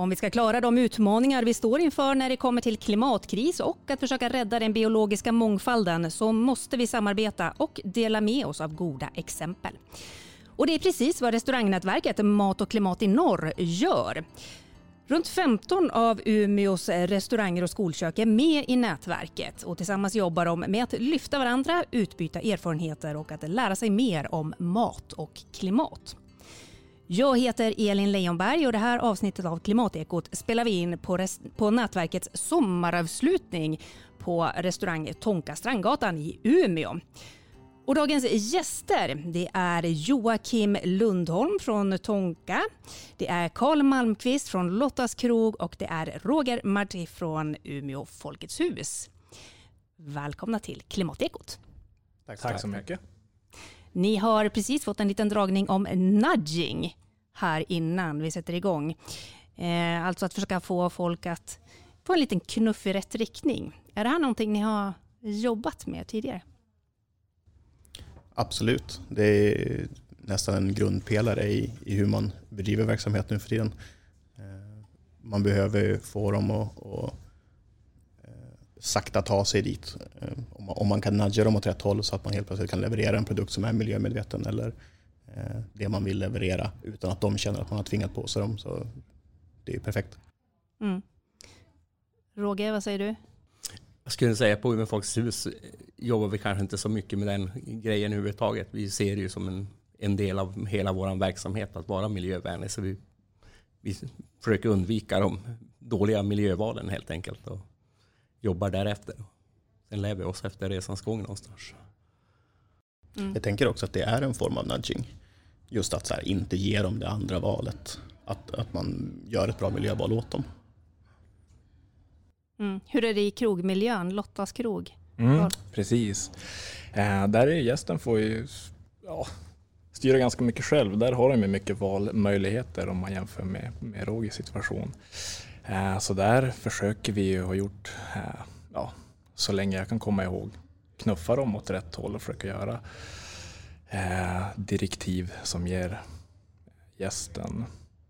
Om vi ska klara de utmaningar vi står inför när det kommer till klimatkris och att försöka rädda den biologiska mångfalden så måste vi samarbeta och dela med oss av goda exempel. Och det är precis vad restaurangnätverket Mat och klimat i norr gör. Runt 15 av Umeås restauranger och skolkök är med i nätverket och tillsammans jobbar de med att lyfta varandra, utbyta erfarenheter och att lära sig mer om mat och klimat. Jag heter Elin Leijonberg och det här avsnittet av Klimatekot spelar vi in på, på nätverkets sommaravslutning på restaurang Tonka Strandgatan i Umeå. Och dagens gäster det är Joakim Lundholm från Tonka, det är Karl Malmqvist från Lottas krog och det är Roger Marti från Umeå Folkets hus. Välkomna till Klimatekot. Tack, Tack så mycket. Ni har precis fått en liten dragning om nudging här innan vi sätter igång. Eh, alltså att försöka få folk att få en liten knuff i rätt riktning. Är det här någonting ni har jobbat med tidigare? Absolut. Det är nästan en grundpelare i, i hur man bedriver verksamhet nu för tiden. Eh, man behöver få dem att, att sakta ta sig dit. Eh, om man kan nudga dem åt rätt håll så att man helt plötsligt kan leverera en produkt som är miljömedveten eller det man vill leverera utan att de känner att man har tvingat på sig dem. Så det är perfekt. Mm. Roger, vad säger du? Jag skulle säga på Umeå Folkets hus jobbar vi kanske inte så mycket med den grejen överhuvudtaget. Vi ser det ju som en, en del av hela vår verksamhet att vara miljövänlig. Så vi, vi försöker undvika de dåliga miljövalen helt enkelt och jobbar därefter. Sen lär vi oss efter resans gång någonstans. Mm. Jag tänker också att det är en form av nudging. Just att så här, inte ge dem det andra valet. Att, att man gör ett bra miljöval åt dem. Mm. Hur är det i krogmiljön, Lottas krog? Mm, precis. Eh, där är gästen får ju ja, styra ganska mycket själv. Där har de mycket valmöjligheter om man jämför med, med Rogers situation. Eh, så där försöker vi ju ha gjort, eh, ja, så länge jag kan komma ihåg, knuffa dem åt rätt håll och försöka göra eh, direktiv som ger gästen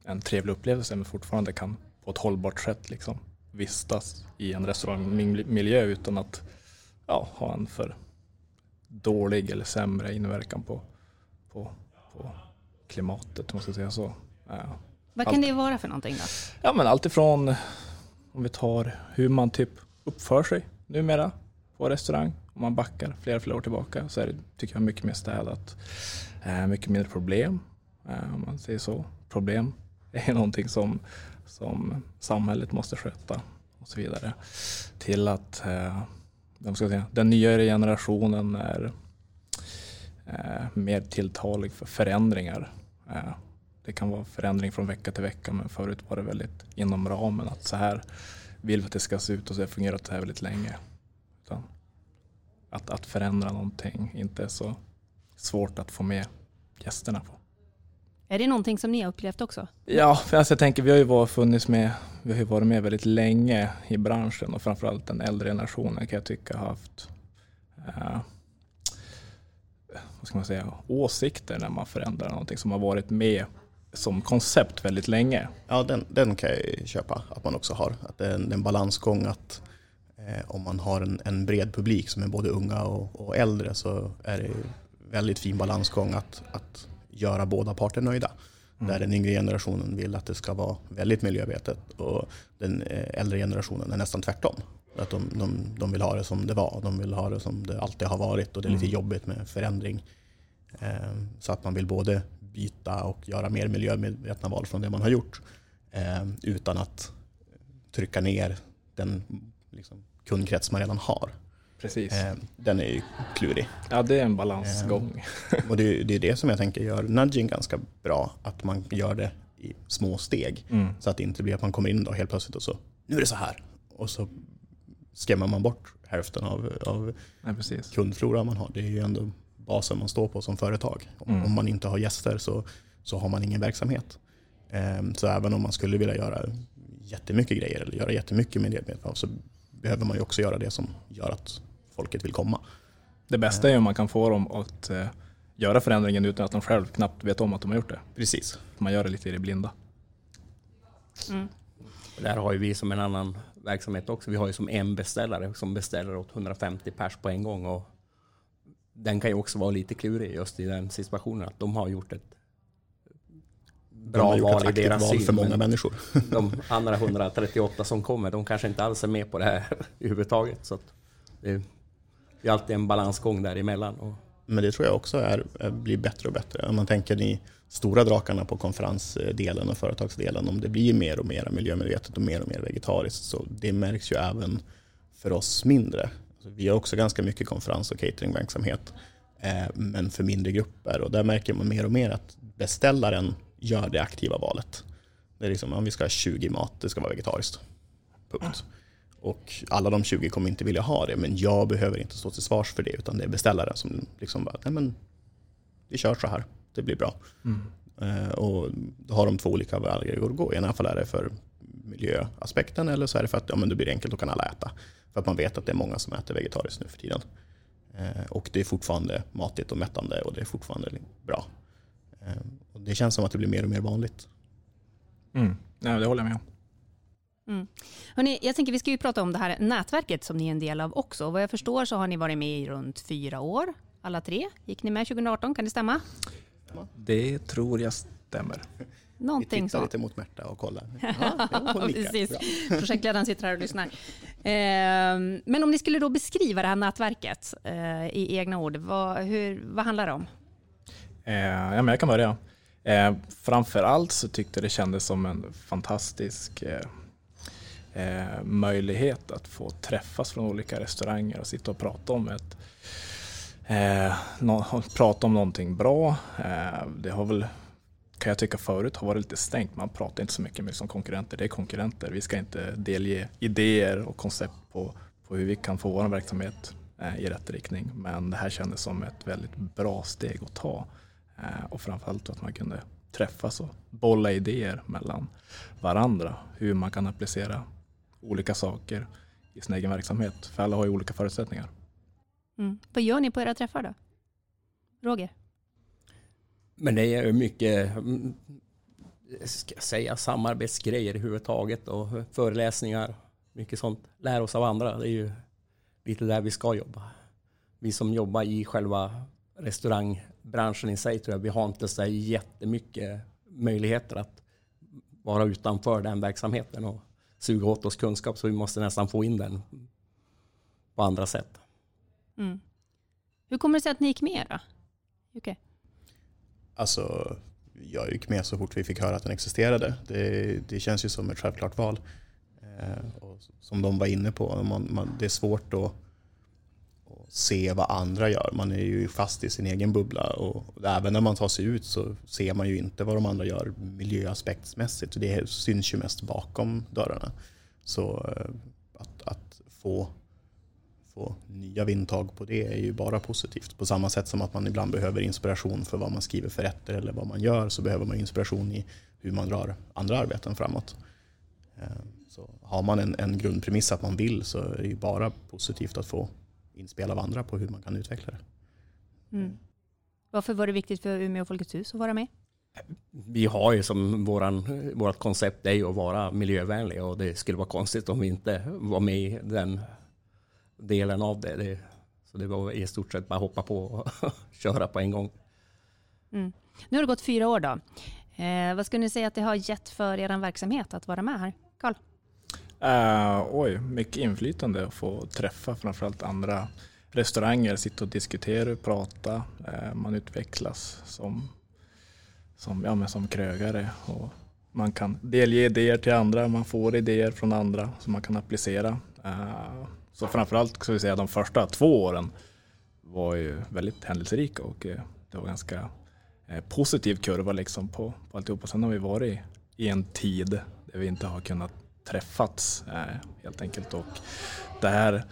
en trevlig upplevelse men fortfarande kan på ett hållbart sätt liksom vistas i en restaurangmiljö utan att ja, ha en för dålig eller sämre inverkan på, på, på klimatet, om man ska säga så. Ja. Vad kan allt, det vara för någonting då? Ja men alltifrån om vi tar hur man typ uppför sig numera på restaurang. Om man backar flera, flera år tillbaka så är det, tycker jag, mycket mer städat. Eh, mycket mindre problem, eh, om man säger så. Problem är någonting som, som samhället måste sköta och så vidare. Till att eh, ska säga, den nyare generationen är eh, mer tilltalig för förändringar. Eh, det kan vara förändring från vecka till vecka men förut var det väldigt inom ramen att så här vill vi att det ska se ut och så har det fungerat så här väldigt länge. Utan att, att förändra någonting inte är så svårt att få med gästerna på. Är det någonting som ni har upplevt också? Ja, för alltså jag tänker vi har ju varit, funnits med, vi har ju varit med väldigt länge i branschen och framförallt den äldre generationen kan jag tycka har haft uh, vad ska man säga, åsikter när man förändrar någonting som har varit med som koncept väldigt länge. Ja, den, den kan jag köpa att man också har. Att det är en, en balansgång att eh, om man har en, en, bred publik som är både unga och, och äldre så är det väldigt fin balansgång att, att göra båda parter nöjda. Mm. Där den yngre generationen vill att det ska vara väldigt miljövetet och den eh, äldre generationen är nästan tvärtom. Att de, de, de vill ha det som det var, de vill ha det som det alltid har varit och det är lite mm. jobbigt med förändring. Eh, så att man vill både byta och göra mer miljömedvetna val från det man har gjort eh, utan att trycka ner den liksom, kundkrets man redan har. Precis. Eh, den är ju klurig. Ja, det är en balansgång. Eh, och det, det, är det som jag tänker gör nudging ganska bra. Att man gör det i små steg. Mm. Så att det inte blir att man kommer in då helt plötsligt och så, nu är det så här. Och så skrämmer man bort hälften av, av ja, kundfloran man har. Det är ju ändå basen man står på som företag. Mm. Om man inte har gäster så, så har man ingen verksamhet. Eh, så även om man skulle vilja göra jättemycket grejer eller göra jättemycket med det så behöver man ju också göra det som gör att folket vill komma. Det bästa är om man kan få dem att eh, göra förändringen utan att de själv knappt vet om att de har gjort det. Precis. Man gör det lite i det blinda. Mm. Där har ju vi som en annan verksamhet också. Vi har ju som en beställare som beställer åt 150 pers på en gång. Och den kan ju också vara lite klurig just i den situationen. Att de har gjort ett bra de val i deras val syn. för många människor. De andra 138 som kommer, de kanske inte alls är med på det här överhuvudtaget. Så det är alltid en balansgång däremellan. Och Men det tror jag också är, blir bättre och bättre. Om man tänker ni stora drakarna på konferensdelen och företagsdelen, om det blir mer och mer miljömedvetet och mer och mer vegetariskt, så det märks ju även för oss mindre. Alltså vi har också ganska mycket konferens och cateringverksamhet, eh, men för mindre grupper. Och där märker man mer och mer att beställaren gör det aktiva valet. Det är liksom, om vi ska ha 20 mat, det ska vara vegetariskt. Punkt. Och alla de 20 kommer inte vilja ha det, men jag behöver inte stå till svars för det, utan det är beställaren som liksom bara, nej men vi kör så här, det blir bra. Mm. Eh, och då har de två olika vägar att gå. I ena fall är det för miljöaspekten eller så är det för att ja, men det blir enkelt, då kan alla äta. För att man vet att det är många som äter vegetariskt nu för tiden. Eh, och det är fortfarande matigt och mättande och det är fortfarande bra. Eh, och det känns som att det blir mer och mer vanligt. Mm. Ja, det håller jag med om. Mm. Hörrni, jag tänker vi ska ju prata om det här nätverket som ni är en del av också. Vad jag förstår så har ni varit med i runt fyra år, alla tre. Gick ni med 2018, kan det stämma? Det tror jag stämmer. Vi Någonting tittar så. lite mot Märta och kollar. Ja. Precis. Projektledaren sitter här och lyssnar. Ehm, men om ni skulle då beskriva det här nätverket eh, i egna ord, vad, hur, vad handlar det om? Eh, ja, men jag kan börja. Eh, framför allt så tyckte jag det kändes som en fantastisk eh, eh, möjlighet att få träffas från olika restauranger och sitta och prata om ett eh, no, prata om någonting bra. Eh, det har väl, kan jag tycka förut, har varit lite stängt. Man pratar inte så mycket med som konkurrenter. Det är konkurrenter. Vi ska inte delge idéer och koncept på, på hur vi kan få vår verksamhet eh, i rätt riktning. Men det här kändes som ett väldigt bra steg att ta. Eh, och framförallt att man kunde träffas och bolla idéer mellan varandra. Hur man kan applicera olika saker i sin egen verksamhet. För alla har ju olika förutsättningar. Mm. Vad gör ni på era träffar då? Roger? Men det är ju mycket, mm, ska jag säga, samarbetsgrejer överhuvudtaget och föreläsningar, mycket sånt. lär oss av andra, det är ju lite där vi ska jobba. Vi som jobbar i själva restaurangbranschen i sig tror jag, vi har inte så jättemycket möjligheter att vara utanför den verksamheten och suga åt oss kunskap så vi måste nästan få in den på andra sätt. Mm. Hur kommer det sig att ni gick med då? Okay. Alltså, jag gick med så fort vi fick höra att den existerade. Det, det känns ju som ett självklart val. Eh, och som de var inne på, man, man, det är svårt att, att se vad andra gör. Man är ju fast i sin egen bubbla och även när man tar sig ut så ser man ju inte vad de andra gör miljöaspektsmässigt. Det syns ju mest bakom dörrarna. Så eh, att, att få få nya vindtag på det är ju bara positivt. På samma sätt som att man ibland behöver inspiration för vad man skriver för rätter eller vad man gör så behöver man inspiration i hur man drar andra arbeten framåt. Eh, Så har man en, en grundpremiss att man vill så är det ju bara positivt att få inspel av andra på hur man kan utveckla det. Mm. Varför var det viktigt för Umeå Folkets hus att vara med? vi har ju som våran, vårat koncept är ju att vara miljövänliga och det skulle vara konstigt om vi inte var med i den delen av det. det så det var i stort sett bara hoppa på och köra på en gång. Mm. Nu har det gått fyra år då. Eh, vad skulle ni säga att det har gett för er verksamhet att vara med här? Karl? Uh, oj, mycket inflytande att få träffa framförallt andra restauranger, sitta och diskutera och prata. Uh, man utvecklas som, som, ja, men som krögare och man kan delge idéer till andra, man får idéer från andra som man kan applicera. Uh, så framförallt ska vi säga de första två åren var ju väldigt händelserika och eh, det var ganska eh, positiv kurva liksom på, på alltihopa. Sen har vi varit i en tid där vi inte har kunnat träffats eh, helt enkelt. Och det här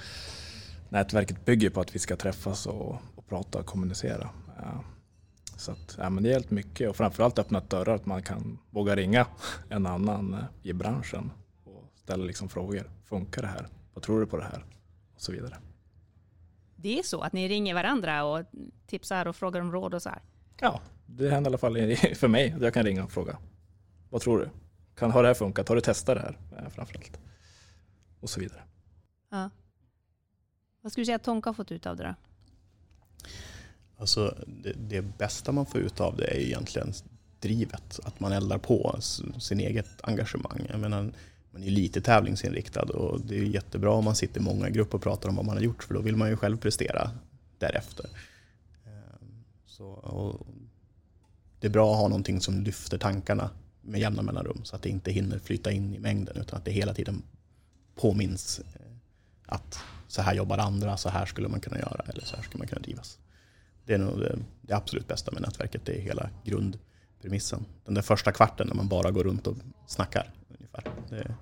nätverket bygger på att vi ska träffas och, och prata och kommunicera. Så att, ja, men det har hjälpt mycket och framförallt öppnat dörrar att man kan våga ringa en annan i branschen och ställa liksom frågor. Funkar det här? Vad tror du på det här? Och så vidare. Det är så att ni ringer varandra och tipsar och frågar om råd och så här? Ja, det händer i alla fall för mig. att Jag kan ringa och fråga. Vad tror du? kan, har det här funkat? Har du testat det här eh, framförallt? Och så vidare. Ja. Vad skulle du säga att Tonka har fått ut av det då? Alltså, det, det bästa man får ut av det är egentligen drivet, att man eldar på sin eget engagemang. Jag menar, man är lite tävlingsinriktad och det är jättebra om man sitter i många grupper och pratar om vad man har gjort för då vill man ju själv prestera därefter. Ehm, så, det är bra att ha någonting som lyfter tankarna med jämna mellanrum så att det inte hinner flyta in i mängden utan att det hela tiden påminns eh, att så här jobbar andra, så här skulle man kunna göra eller så här skulle man kunna drivas. Det är nog det, det absolut bästa med nätverket, det är hela grundpremissen. Den där första kvarten när man bara går runt och snackar ungefär. Det,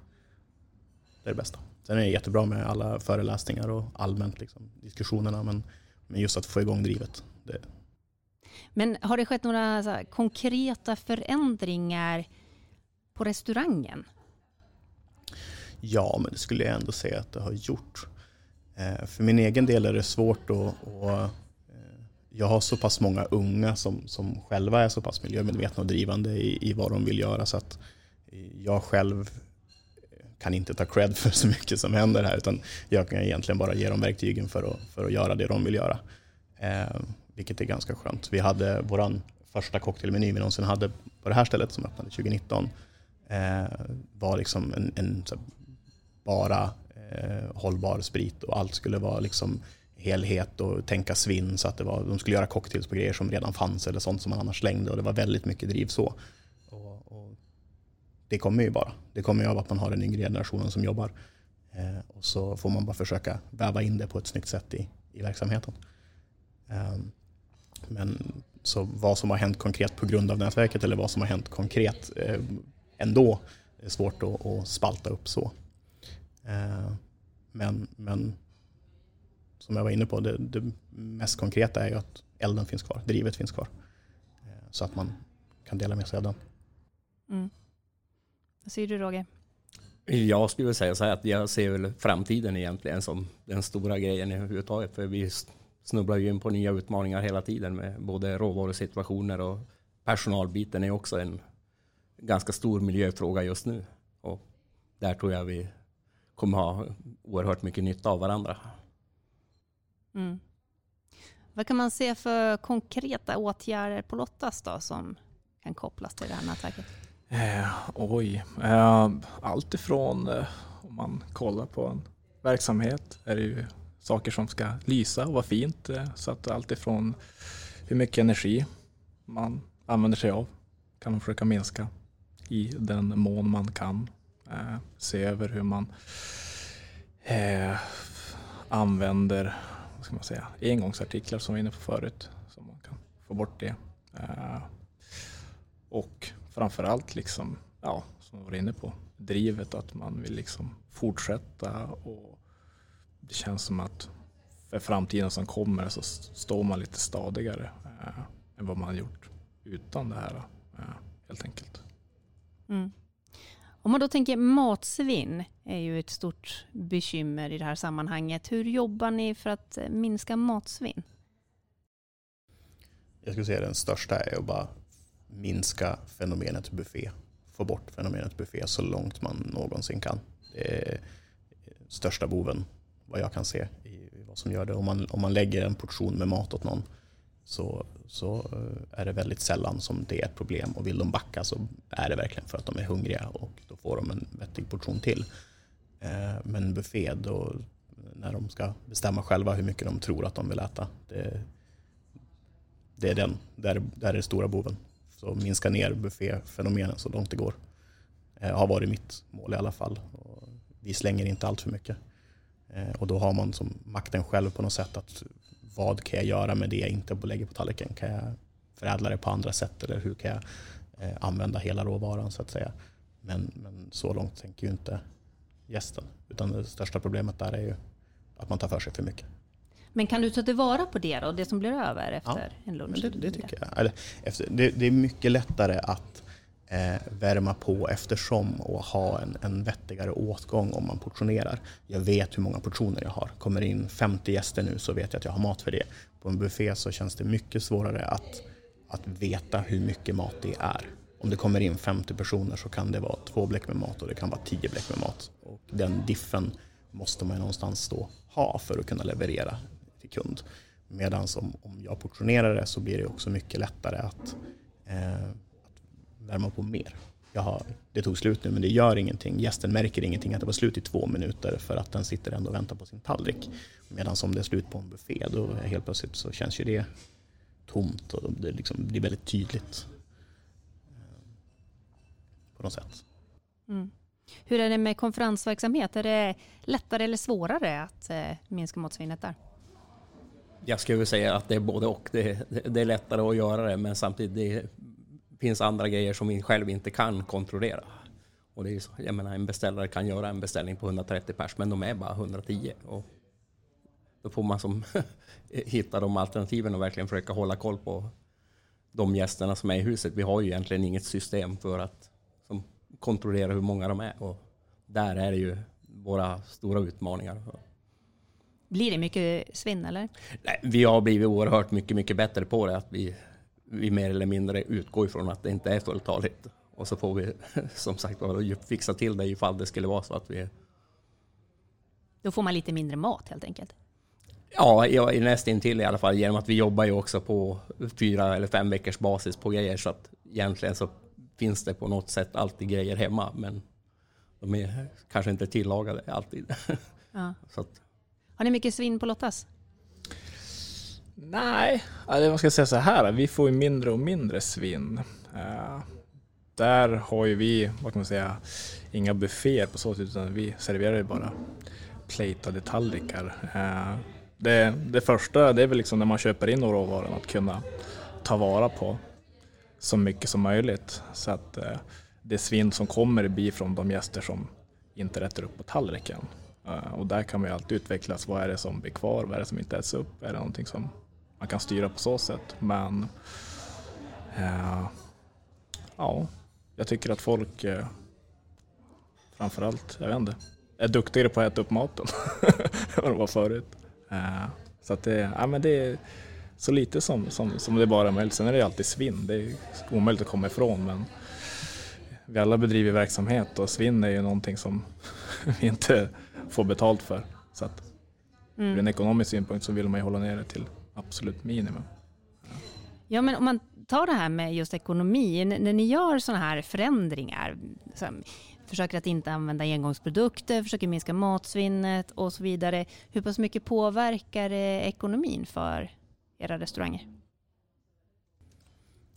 det är det bästa. Sen är det jättebra med alla föreläsningar och allmänt liksom, diskussionerna men, men just att få igång drivet. Det. Men har det skett några konkreta förändringar på restaurangen? Ja, men det skulle jag ändå säga att det har gjort. Eh, för min egen del är det svårt att, att eh, jag har så pass många unga som, som själva är så pass miljömedvetna och drivande i, i vad de vill göra så att jag själv kan inte ta cred för så mycket som händer här utan jag kan egentligen bara ge dem verktygen för att, för att göra det de vill göra. Eh, vilket är ganska skönt. Vi hade vår första cocktailmeny vi någonsin hade på det här stället som öppnade 2019. Eh, var liksom en, en bara eh, hållbar sprit och allt skulle vara liksom helhet och tänka svinn så att det var, de skulle göra cocktails på grejer som redan fanns eller sånt som man annars slängde och det var väldigt mycket driv så. Det kommer ju bara. Det kommer ju av att man har den yngre generationen som jobbar. Eh, och så får man bara försöka väva in det på ett snyggt sätt i, i verksamheten. Eh, men så vad som har hänt konkret på grund av nätverket eller vad som har hänt konkret eh, ändå är svårt att, att spalta upp så. Eh, men, men som jag var inne på, det, det, mest konkreta är ju att elden finns kvar, drivet finns kvar. Eh, så att man kan dela med sig av den. Mm. Vad säger du Roger? Jag skulle säga så här att jag ser väl framtiden egentligen som den stora grejen överhuvudtaget. För vi snubblar ju in på nya utmaningar hela tiden med både råvarusituationer och personalbiten är också en ganska stor miljöfråga just nu. Och där tror jag vi kommer ha oerhört mycket nytta av varandra. Mm. Vad kan man se för konkreta åtgärder på Lottas då som kan kopplas till det här nätverket? Eh, oj, eh, allt ifrån eh, om man kollar på en verksamhet är det ju saker som ska lysa och vara fint. Eh, så att allt ifrån hur mycket energi man använder sig av kan man försöka minska i den mån man kan. Eh, se över hur man eh, använder vad ska man säga, engångsartiklar som vi var inne på förut. Så man kan få bort det. Eh, och framförallt, liksom, ja, som vi var inne på, drivet att man vill liksom fortsätta och det känns som att för framtiden som kommer så står man lite stadigare eh, än vad man har gjort utan det här eh, helt enkelt. Mm. Om man då tänker matsvinn är ju ett stort bekymmer i det här sammanhanget. Hur jobbar ni för att eh, minska matsvinn? Jag skulle säga den största är att bara minska fenomenet buffé. Få bort fenomenet buffé så långt man någonsin kan. Det är största boven vad jag kan se i vad som gör det. Om man, om man lägger en portion med mat åt någon så, så eh, är det väldigt sällan som det är ett problem. Och vill de backa så är det verkligen för att de är hungriga och då får de en vettig portion till. Eh, men buffé, då, när de ska bestämma själva hur mycket de tror att de vill äta, det, det är den, där, där är det stora boven. Så minska ner bufféfenomenen så långt det går. Det eh, har varit mitt mål i alla fall. Och vi slänger inte allt för mycket. Eh, och då har man som makten själv på något sätt att vad kan jag göra med det jag inte lägger på tallriken? Kan jag förädla det på andra sätt eller hur kan jag eh, använda hela råvaran så att säga? Men, men så långt tänker ju inte gästen. Utan det största problemet där är ju att man tar för sig för mycket. Men kan du ta tillvara på det då, det som blir över efter ja, en lunch? Det, det, tycker jag. Eller, efter, det, det, är mycket lättare att eh, värma på eftersom och ha en, en vettigare åtgång om man portionerar. Jag vet hur många portioner jag har. Kommer in 50 gäster nu så vet jag att jag har mat för det. På en buffé så känns det mycket svårare att, att veta hur mycket mat det är. om det kommer in 50 personer så kan det vara två bläck med mat och det kan vara tio bläck med mat. Och den diffen måste man någonstans då ha för att kunna leverera till kund. Medan om, om jag portionerar det så blir det också mycket lättare att, eh, att värma på mer. Har, det tog slut nu men det gör ingenting. Gästen märker ingenting att det var slut i två minuter för att den sitter ändå och väntar på sin tallrik. Medan om det är slut på en buffé då helt plötsligt så känns ju det tomt och det liksom blir väldigt tydligt. Eh, på något sätt. Mm. Hur är det med konferensverksamhet? Är det lättare eller svårare att eh, minska matsvinnet där? Jag skulle säga att det är både och. Det, det är lättare att göra det men samtidigt det finns andra grejer som vi själv inte kan kontrollera. Och det är så, jag menar, en beställare kan göra en beställning på 130 pers men de är bara 110. Och då får man som hitta de alternativen och verkligen försöka hålla koll på de gästerna som är i huset. Vi har ju egentligen inget system för att som, kontrollera hur många de är. Och där är det ju våra stora utmaningar. Blir det mycket svinn eller? Nej, vi har blivit oerhört mycket, mycket bättre på det. Att vi, vi mer eller mindre utgår ifrån att det inte är fulltaligt. Och så får vi som sagt fixa till det ifall det skulle vara så att vi... Då får man lite mindre mat helt enkelt? Ja, jag nästintill i alla fall. Genom att vi jobbar ju också på fyra eller fem veckors basis på grejer. Så att egentligen så finns det på något sätt alltid grejer hemma. Men de är kanske inte tillagade alltid. Ja. så att, har ni mycket svinn på Lottas? Nej, eller man ska säga så här. Vi får ju mindre och mindre svinn. Uh, eh, där har ju vi, vad kan man säga, inga bufféer på så sätt utan vi serverar ju bara plateade tallrikar. Uh, eh, det, det första det är väl liksom när man köper in råvaran att kunna ta vara på så mycket som möjligt. Så att uh, det svinn som kommer blir från de gäster som inte rätter upp på tallriken. Eh, och där kan man ju alltid utvecklas. Vad är det som blir kvar? Vad är det som inte äts upp? Är det någonting som man kan styra på så sätt? Men eh, ja, jag tycker att folk eh, framförallt, jag vet inte, är duktigare på att äta upp maten än vad de var förut. Eh, så att det, ja, men det är så lite som, som, som det bara är möjligt. Sen är det alltid svinn, det är omöjligt att komma ifrån. Men vi alla bedriver verksamhet och svinn är ju någonting som vi inte får betalt för. Så att mm. ur en ekonomisk synpunkt så vill man ju hålla ner det till absolut minimum. Ja. ja, men om man tar det här med just ekonomi, när ni gör sådana här förändringar, försöker att inte använda engångsprodukter, försöker minska matsvinnet och så vidare. Hur pass mycket påverkar det ekonomin för era restauranger?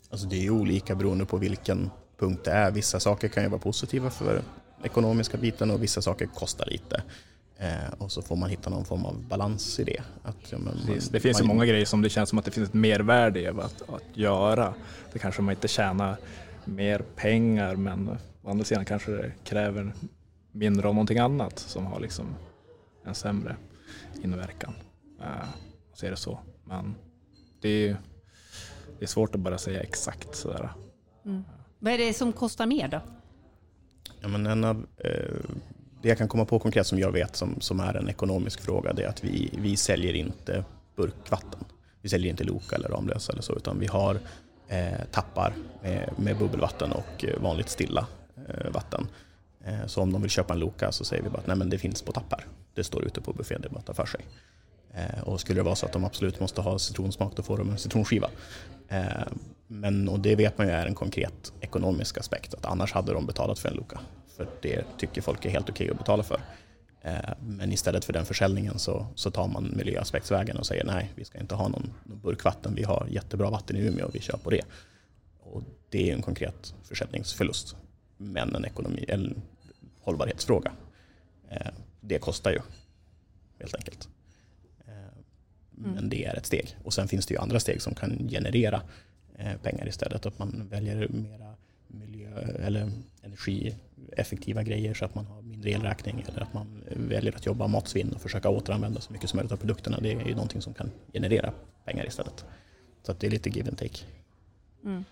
Alltså det är olika beroende på vilken punkt det är. Vissa saker kan ju vara positiva för ekonomiska biten och vissa saker kostar lite. Eh, och så får man hitta någon form av balans i det. Att, ja, man, det finns man, ju många grejer som det känns som att det finns ett mervärde i att, att göra. Det kanske man inte tjänar mer pengar men å andra sidan kanske det kräver mindre av någonting annat som har liksom en sämre inverkan. Eh, så är det så. Men det är, det är svårt att bara säga exakt sådär. Mm. Vad är det som kostar mer då? Ja, men en av, eh, det jag kan komma på konkret som jag vet som, som är en ekonomisk fråga det är att vi, vi säljer inte burkvatten. Vi säljer inte Loka eller Ramlösa eller så utan vi har eh, tappar med, med bubbelvatten och eh, vanligt stilla eh, vatten. Eh, så om de vill köpa en Loka så säger vi bara att Nej, men det finns på tappar. Det står ute på buffén, det är bara att ta för sig. Eh, och skulle det vara så att de absolut måste ha citronsmak då får de en citronskiva. Eh, men, och det vet man ju är en konkret ekonomisk aspekt, att annars hade de betalat för en Loka. För det tycker folk är helt okej okay att betala för. Eh, men istället för den försäljningen så, så tar man miljöaspektsvägen och säger nej, vi ska inte ha någon, någon burkvatten. Vi har jättebra vatten i Umeå och vi kör på det. Och det är en konkret försäljningsförlust. Men en, ekonomi, en hållbarhetsfråga. Eh, det kostar ju, helt enkelt. Eh, men mm. det är ett steg. Och sen finns det ju andra steg som kan generera Eh, pengar istället. Att man väljer mera miljö eller energieffektiva grejer så att man har mindre elräkning eller att man väljer att jobba matsvinn och försöka återanvända så mycket som möjligt av produkterna. Det är ju någonting som kan generera pengar istället. Så att det är lite give and take. Mm.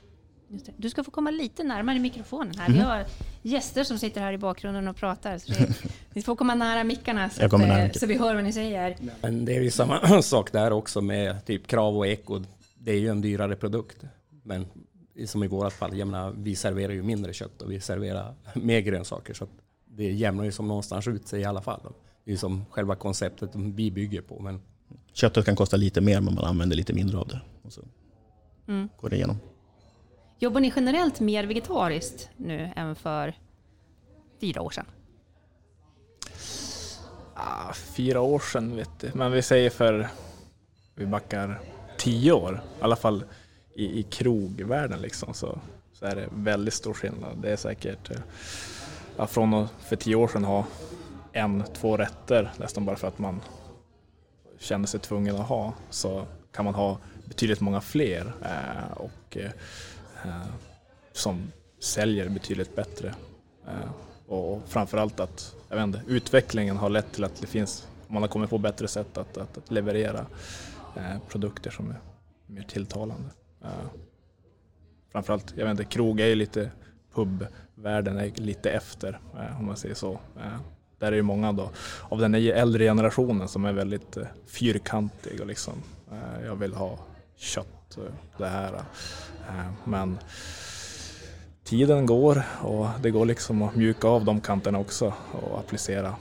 Du ska få komma lite närmare mikrofonen här. Mm. Vi har gäster som sitter här i bakgrunden och pratar. Så det, ni får komma nära mickarna så, att, eh, så vi hör vad ni säger. Men det är ju samma sak där också med typ krav och eko. Det är ju en dyrare produkt. Men som i vårat fall, jag menar, vi serverar ju mindre kött och vi serverar mer grönsaker. Så det jämnar ju som någonstans ut sig i alla fall. Det är som själva konceptet vi bygger på. Men... Köttet kan kosta lite mer men man använder lite mindre av det. Och så mm. går det igenom. Jobbar ni generellt mer vegetariskt nu än för fyra år sedan? Ah, fyra år sedan vet du. Men vi säger för, vi backar tio år, i alla fall i, i krogvärlden liksom, så, så är det väldigt stor skillnad. Det är säkert eh, ja, från att för tio år sedan ha en, två rätter nästan bara för att man kände sig tvungen att ha så kan man ha betydligt många fler eh, och eh Eh, som säljer betydligt bättre. Eh, och framförallt att jag vet inte, utvecklingen har lett till att det finns, man har kommit på bättre sätt att, att, att leverera eh, produkter som är mer tilltalande. Framförallt, jag vet inte, krog är ju lite, pubvärlden är lite efter om man säger så. Där är ju många då, av den äldre generationen som är väldigt fyrkantig och liksom, jag vill ha kött, det här. men tiden går och det går liksom att mjuka av de kanterna också och applicera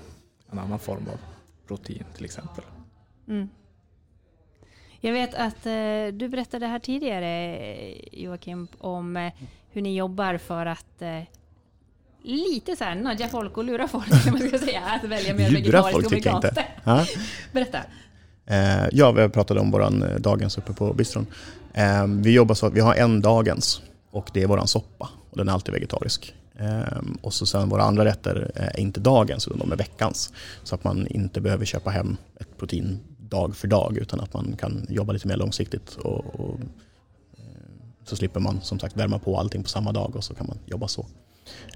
en annan form av protein till exempel. Mm. Jag vet att eh, du berättade här tidigare Joakim om eh, hur ni jobbar för att eh, lite så här nudga folk och lura folk, man ska säga, att välja mer vegetariskt och veganskt. Berätta. Eh, ja, vi pratade om vår eh, dagens uppe på bistron. Eh, vi jobbar så att vi har en dagens och det är våran soppa och den är alltid vegetarisk. Ehm, och så sen våra andra rätter eh, är inte dagens utan de är veckans. Så att man inte behöver köpa hem ett protein dag för dag utan att man kan jobba lite mer långsiktigt. Och, och, eh, så slipper man som sagt värma på allting på samma dag och så kan man jobba så.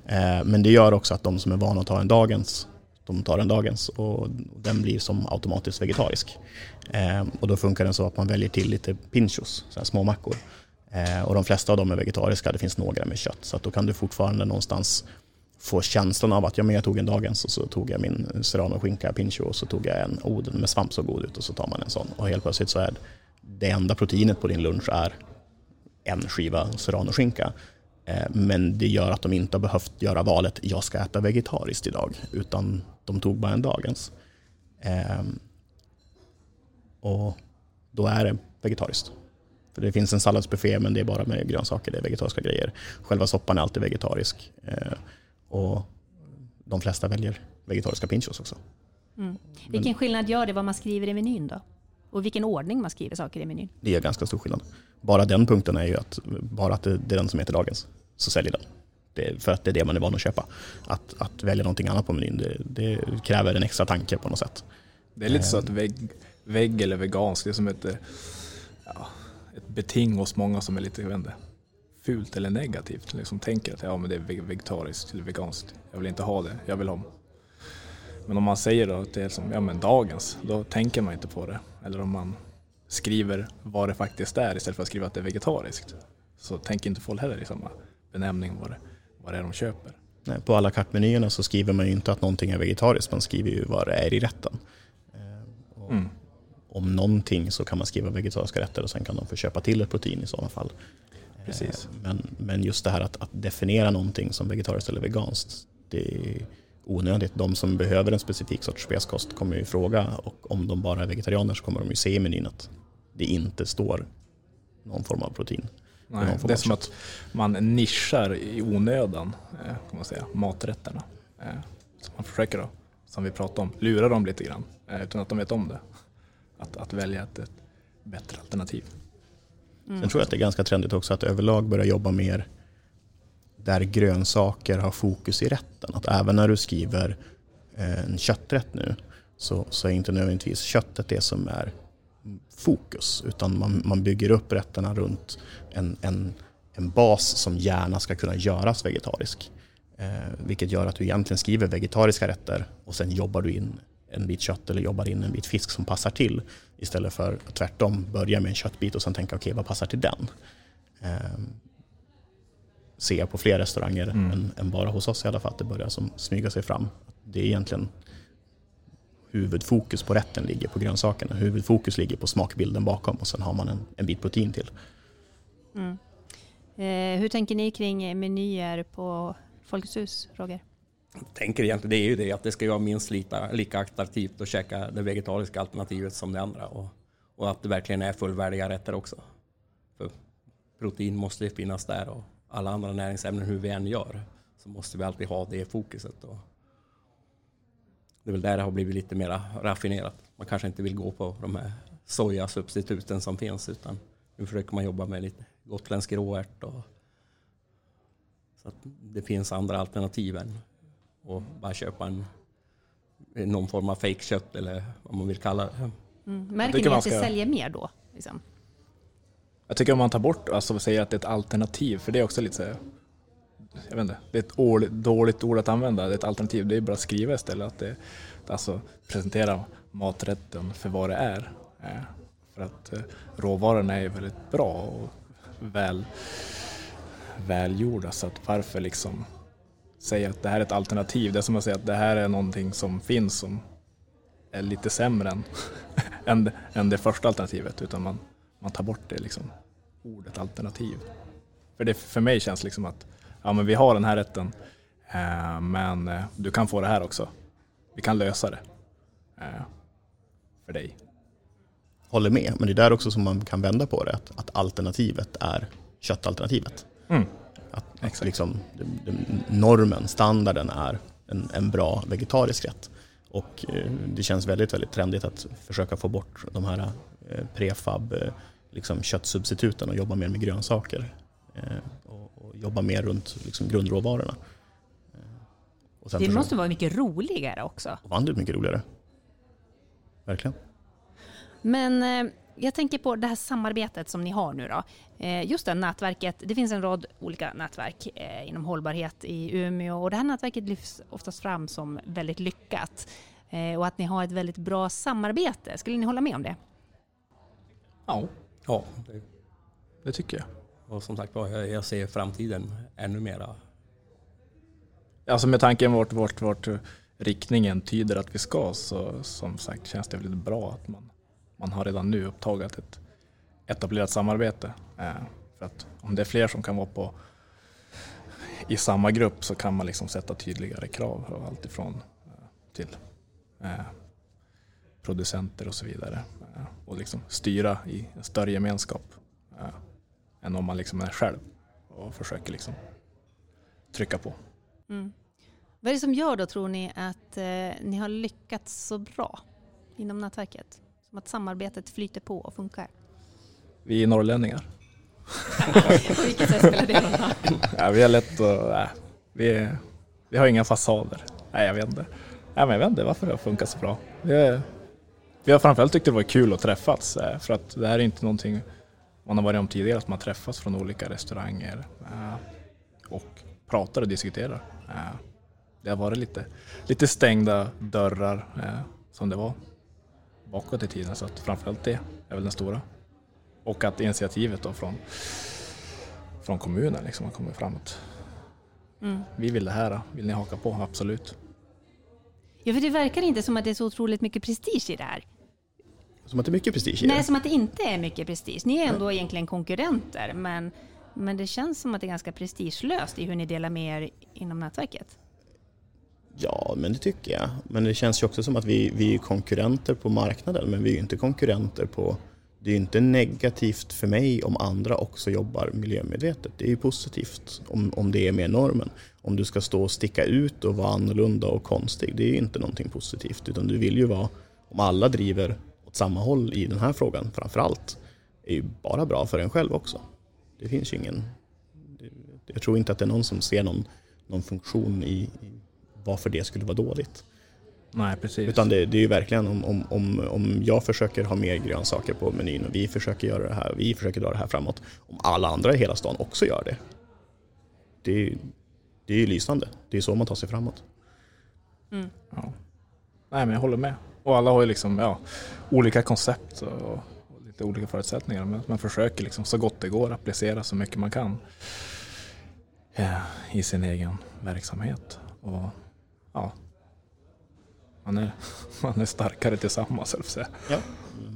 Eh, men det gör också att de som är vana att ta en dagens, de tar en dagens och den blir som automatiskt vegetarisk. Eh, och då funkar den så att man väljer till lite pinchos, så små mackor. Ehm, och de flesta av dem är vegetariska, det finns några med kött. Så att då kan du fortfarande någonstans få känslan av att ja, men jag tog en dagens och så tog jag min serrano-skinka pincho och så tog jag en oden med svamp så god ut och så tar man en sån. Och helt plötsligt så är det enda proteinet på din lunch är en skiva serrano-skinka. Eh, men det gör att de inte har behövt göra valet jag ska äta vegetariskt idag utan de tog bara en dagens. Ehm, och då är det vegetariskt. För det finns en salladsbuffé men det är bara med grönsaker, det är vegetariska grejer. Själva soppan är alltid vegetarisk. Eh, och de flesta väljer vegetariska pinchos också. Mm. Vilken skillnad gör det vad man skriver i menyn då? Och vilken ordning man skriver saker i menyn? Det är ganska stor skillnad. Bara den punkten är ju att bara att det är den som heter dagens, så säljer den. Det för att det är det man är van att köpa. Att, att välja någonting annat på menyn, det, det kräver en extra tanke på något sätt. Det är lite så att eh. vägg, vägg eller veganskt, det är som ett, ja, ett beting hos många som är lite, jag vet inte, fult eller negativt. Liksom tänker att ja, men det är vegetariskt eller veganskt. Jag vill inte ha det, jag vill ha. Men om man säger då att det är som ja, men dagens, då tänker man inte på det. Eller om man skriver vad det faktiskt är istället för att skriva att det är vegetariskt. Så tänker inte folk heller i samma benämning vad det, vad det är de köper. Nej, på alla kartmenyerna så skriver man ju inte att någonting är vegetariskt, man skriver ju vad det är i rätten. Eh, mm. Om någonting så kan man skriva vegetariska rätter och sen kan de få köpa till ett protein i sådana fall. Precis. Eh, men, men just det här att, att definiera någonting som vegetariskt eller veganskt, det onödigt. De som behöver en specifik sorts speskost kommer ju fråga och om de bara är vegetarianer så kommer de ju se i menyn att det inte står någon form av protein. Nej, det är som att man nischar i onödan, eh, kan man säga, maträtterna. Eh, så man försöker då, som vi pratade om, lura dem lite grann utan att de vet om det. Att, att välja ett, ett bättre alternativ. Mm. Sen tror jag att det är ganska trendigt också att överlag börja jobba mer där grönsaker har fokus i rätten. Att även när du skriver eh, en kötträtt nu så, så är inte nödvändigtvis köttet det som är fokus utan man, man bygger upp rätterna runt en, en, en bas som gärna ska kunna göras vegetarisk. Eh, vilket gör att du egentligen skriver vegetariska rätter och sen jobbar du in en bit kött eller jobbar in en bit fisk som passar till. Istället för att tvärtom börja med en köttbit och sen tänka okej okay, vad passar till den? Eh, ser jag på fler restauranger mm. än, än, bara hos oss i alla fall att det börjar som smyga sig fram. Det är egentligen huvudfokus på rätten ligger på grönsakerna. Huvudfokus ligger på smakbilden bakom och sen har man en, en bit protein till. Mm. Eh, hur tänker ni kring menyer på Folkets hus, Roger? Jag tänker egentligen det är ju det att det ska vara minst lika, lika attraktivt att käka det vegetariska alternativet som det andra och, och att det verkligen är fullvärdiga rätter också. För protein måste ju finnas där och alla andra näringsämnen hur vi än gör så måste vi alltid ha det fokuset. Och det är väl där det har blivit lite mer raffinerat. Man kanske inte vill gå på de här sojasubstituten som finns utan nu försöker man jobba med lite gotländsk råärt och så att det finns andra alternativ än att bara köpa en, någon form av fejkkött eller vad man vill kalla det. Mm. Märker ni att det säljer mer då? Liksom? Jag tycker om man tar bort, alltså säger att det är ett alternativ, för det är också lite så här, jag vet inte, det är ett år, dåligt ord att använda, det är ett alternativ, det är bara att skriva istället. Att det, alltså presentera maträtten för vad det är. Eh, för att eh, råvarorna är väldigt bra och väl, välgjorda, så att varför liksom säga att det här är ett alternativ? Det är som att säga att det här är någonting som finns som är lite sämre än, än, än det första alternativet, utan man, man tar bort det liksom, ordet alternativ. För det för mig känns liksom att ja, men vi har den här rätten, eh, men eh, du kan få det här också. Vi kan lösa det eh, för dig. Håller med, men det är där också som man kan vända på det, att, att alternativet är köttalternativet. Mm. Att, att liksom, det, det, normen, standarden är en, en bra vegetarisk rätt. Och eh, det känns väldigt, väldigt trendigt att försöka få bort de här eh, prefab eh, liksom köttsubstituten och jobba mer med grönsaker. Och, och jobba mer runt liksom grundråvarorna. det försöka... måste vara mycket roligare också. Vanligt mycket roligare. Verkligen. Men jag tänker på det här samarbetet som ni har nu då. Just det, nätverket. Det finns en rad olika nätverk inom hållbarhet i Umeå och det här nätverket lyfts oftast fram som väldigt lyckat och att ni har ett väldigt bra samarbete. Skulle ni hålla med om det? Ja, ja det, det tycker jag. Och som sagt jag ser framtiden ännu mera. Alltså med tanken vart, vart, vart riktningen tyder att vi ska så som sagt känns det väldigt bra att man, man har redan nu upptagit ett etablerat samarbete. Eh, för att om det är fler som kan vara på i samma grupp så kan man liksom sätta tydligare krav. Alltifrån eh, till eh, producenter och så vidare. Eh, och liksom styra i en större gemenskap eh, än om man liksom är själv och försöker liksom trycka på. Mm. Vad är det som gör då, tror ni, att eh, ni har lyckats så bra inom nätverket? Som att samarbetet flyter på och funkar? Vi är norrlänningar. på vilket sätt spelar det roll? ja, vi är lätt. Äh, vi, vi har inga fasader. Nej, jag vet inte. Nej, men jag vet inte varför det har funkat så bra. Vi, är, vi har framförallt tyckt det var kul att träffas eh, för att det här är inte någonting man har varit om tidigare, att man träffas från olika restauranger eh, och pratar och diskuterar. Eh, det har varit lite, lite stängda dörrar som det var bakåt i tiden så att framförallt det är väl den stora. Och att initiativet då från, från kommunen liksom har kommit framåt. Mm. Vi vill det här, vill ni haka på? Absolut. Ja, för det verkar inte som att det är så otroligt mycket prestige i det här. Som att det är mycket prestige i det? Nej, som att det inte är mycket prestige. Ni är ändå Nej. egentligen konkurrenter, men, men det känns som att det är ganska prestigelöst i hur ni delar med er inom nätverket. Ja, men det tycker jag. Men det känns ju också som att vi, vi är konkurrenter på marknaden, men vi är inte konkurrenter på det är inte negativt för mig om andra också jobbar miljömedvetet. Det är ju positivt om, om det är mer normen. Om du ska stå och sticka ut och vara annorlunda och konstig, det är ju inte någonting positivt. Utan du vill ju vara, om alla driver åt samma håll i den här frågan framförallt, är ju bara bra för en själv också. Det finns ju ingen... Jag tror inte att det är någon som ser någon, någon funktion i, i varför det skulle vara dåligt. Nej, precis. Utan det, det är ju verkligen om, om, om, om jag försöker ha mer grönsaker på menyn och vi försöker göra det här, vi försöker dra det här framåt. Om alla andra i hela stan också gör det. Det, det är ju lysande. Det är så man tar sig framåt. Mm. Ja. Nej, men jag håller med. Och alla har ju liksom, ja, olika koncept och, och lite olika förutsättningar. Men man försöker liksom så gott det går applicera så mycket man kan ja, i sin egen verksamhet. Och, ja, man är, man är starkare tillsammans, säga. Ja,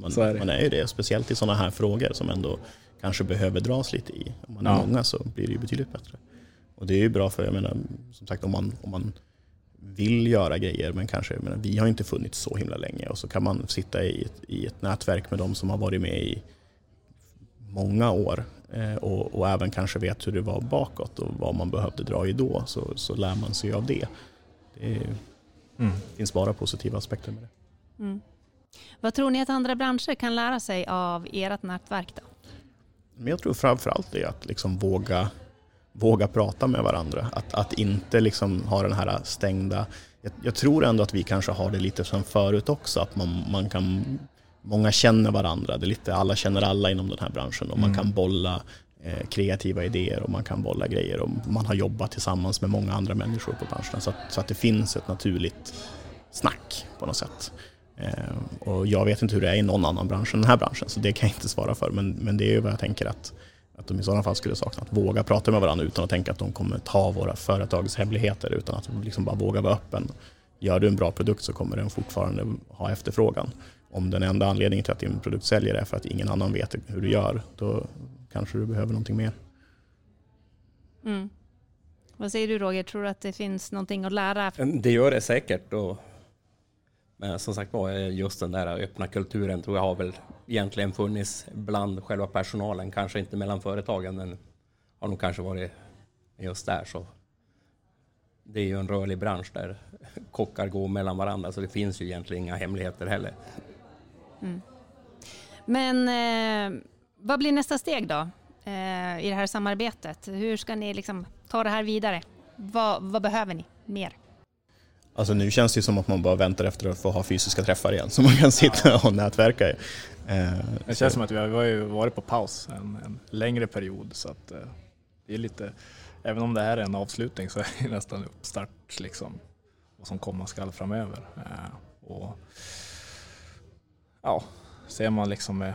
man, så är, man är ju det. Speciellt i sådana här frågor som ändå kanske behöver dras lite i. Om man är Ja. många så blir det ju betydligt bättre. Och det är ju bra för, jag menar, som sagt om man, om man vill göra grejer men kanske, menar, vi har inte funnits så himla länge och så kan man sitta i ett, i ett nätverk med de som har varit med i många år eh, och, och även kanske vet hur det var bakåt och vad man behövde dra i då så, så lär man sig av det. Det är, Mm. finns bara positiva aspekter med det. Mm. Vad tror ni att andra branscher kan lära sig av ert nätverk? Då? Men jag tror framförallt det är att liksom våga, våga prata med varandra. Att, att inte liksom ha den här stängda... Jag, jag tror ändå att vi kanske har det lite som förut också. Att man, man kan, många känner varandra. Det är lite, alla känner alla inom den här branschen och man Mm. kan bolla eh, kreativa idéer och man kan bolla grejer. Och man har jobbat tillsammans med många andra människor på branschen. Så att, så att det finns ett naturligt snack på något sätt. Eh, och jag vet inte hur det är i någon annan bransch än den här branschen, så det kan jag inte svara för. Men, men det är ju vad jag tänker att, att de i sådana fall skulle sakna. Att våga prata med varandra utan att tänka att de kommer ta våra företags hemligheter, utan att liksom bara våga vara öppen. Gör du en bra produkt så kommer den fortfarande ha efterfrågan. Om den enda anledningen till att din produkt säljer är för att ingen annan vet hur du gör, då kanske du behöver någonting mer. Mm. Vad säger du Roger, tror du att det finns någonting att lära? Det gör det säkert. Och, men som sagt var, eh, just den där öppna kulturen tror jag har väl egentligen funnits bland själva personalen, kanske inte mellan företagen, men har nog kanske varit just där. Så det är ju en rörlig bransch där kockar går mellan varandra, så det finns ju egentligen inga hemligheter heller. Mm. Men eh, vad blir nästa steg då eh, i det här samarbetet? Hur ska ni liksom ta det här vidare? Vad, vad behöver ni mer? Alltså nu känns det ju som att man bara väntar efter att få ha fysiska träffar igen, så man kan sitta och nätverka. i. Eh, Det känns som att vi har, varit på paus en, en längre period så att eh, det är lite, även om det här är en avslutning så är det nästan uppstart liksom vad som komma skall framöver. Eh, och ja, ser man liksom med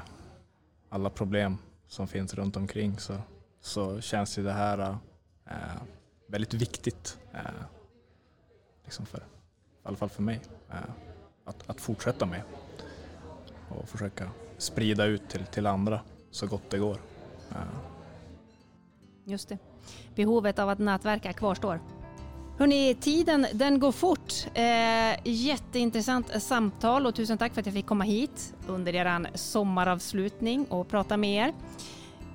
alla problem som finns runt omkring så, så känns ju det här väldigt viktigt. Liksom för, I alla fall för mig. Att, att fortsätta med och försöka sprida ut till, till andra så gott det går. Eh, Just det. Behovet av att nätverka kvarstår. Hörrni, tiden den går fort. Eh, jätteintressant samtal och tusen tack för att jag fick komma hit under er sommaravslutning och prata med er.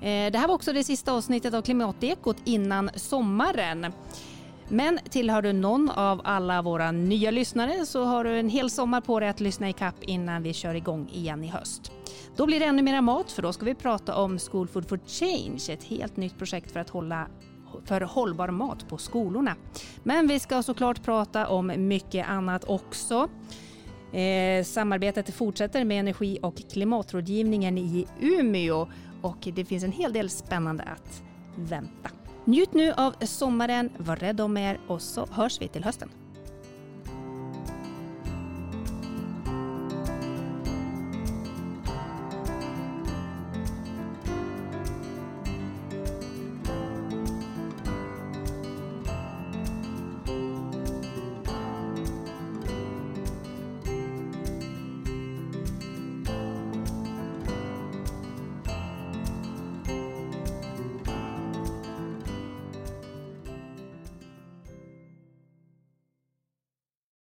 Eh, det här var också det sista avsnittet av Klimatekot innan sommaren. Men tillhör du någon av alla våra nya lyssnare så har du en hel sommar på dig att lyssna i kapp innan vi kör igång igen i höst. Då blir det ännu mera mat för då ska vi prata om School Food for Change, ett helt nytt projekt för att hålla för hållbar mat på skolorna. Men vi ska såklart prata om mycket annat också. Eh, samarbetet fortsätter med energi och klimatrådgivningen i Umeå och det finns en hel del spännande att vänta. Njut nu av sommaren, var rädd om er och så hörs vi till hösten.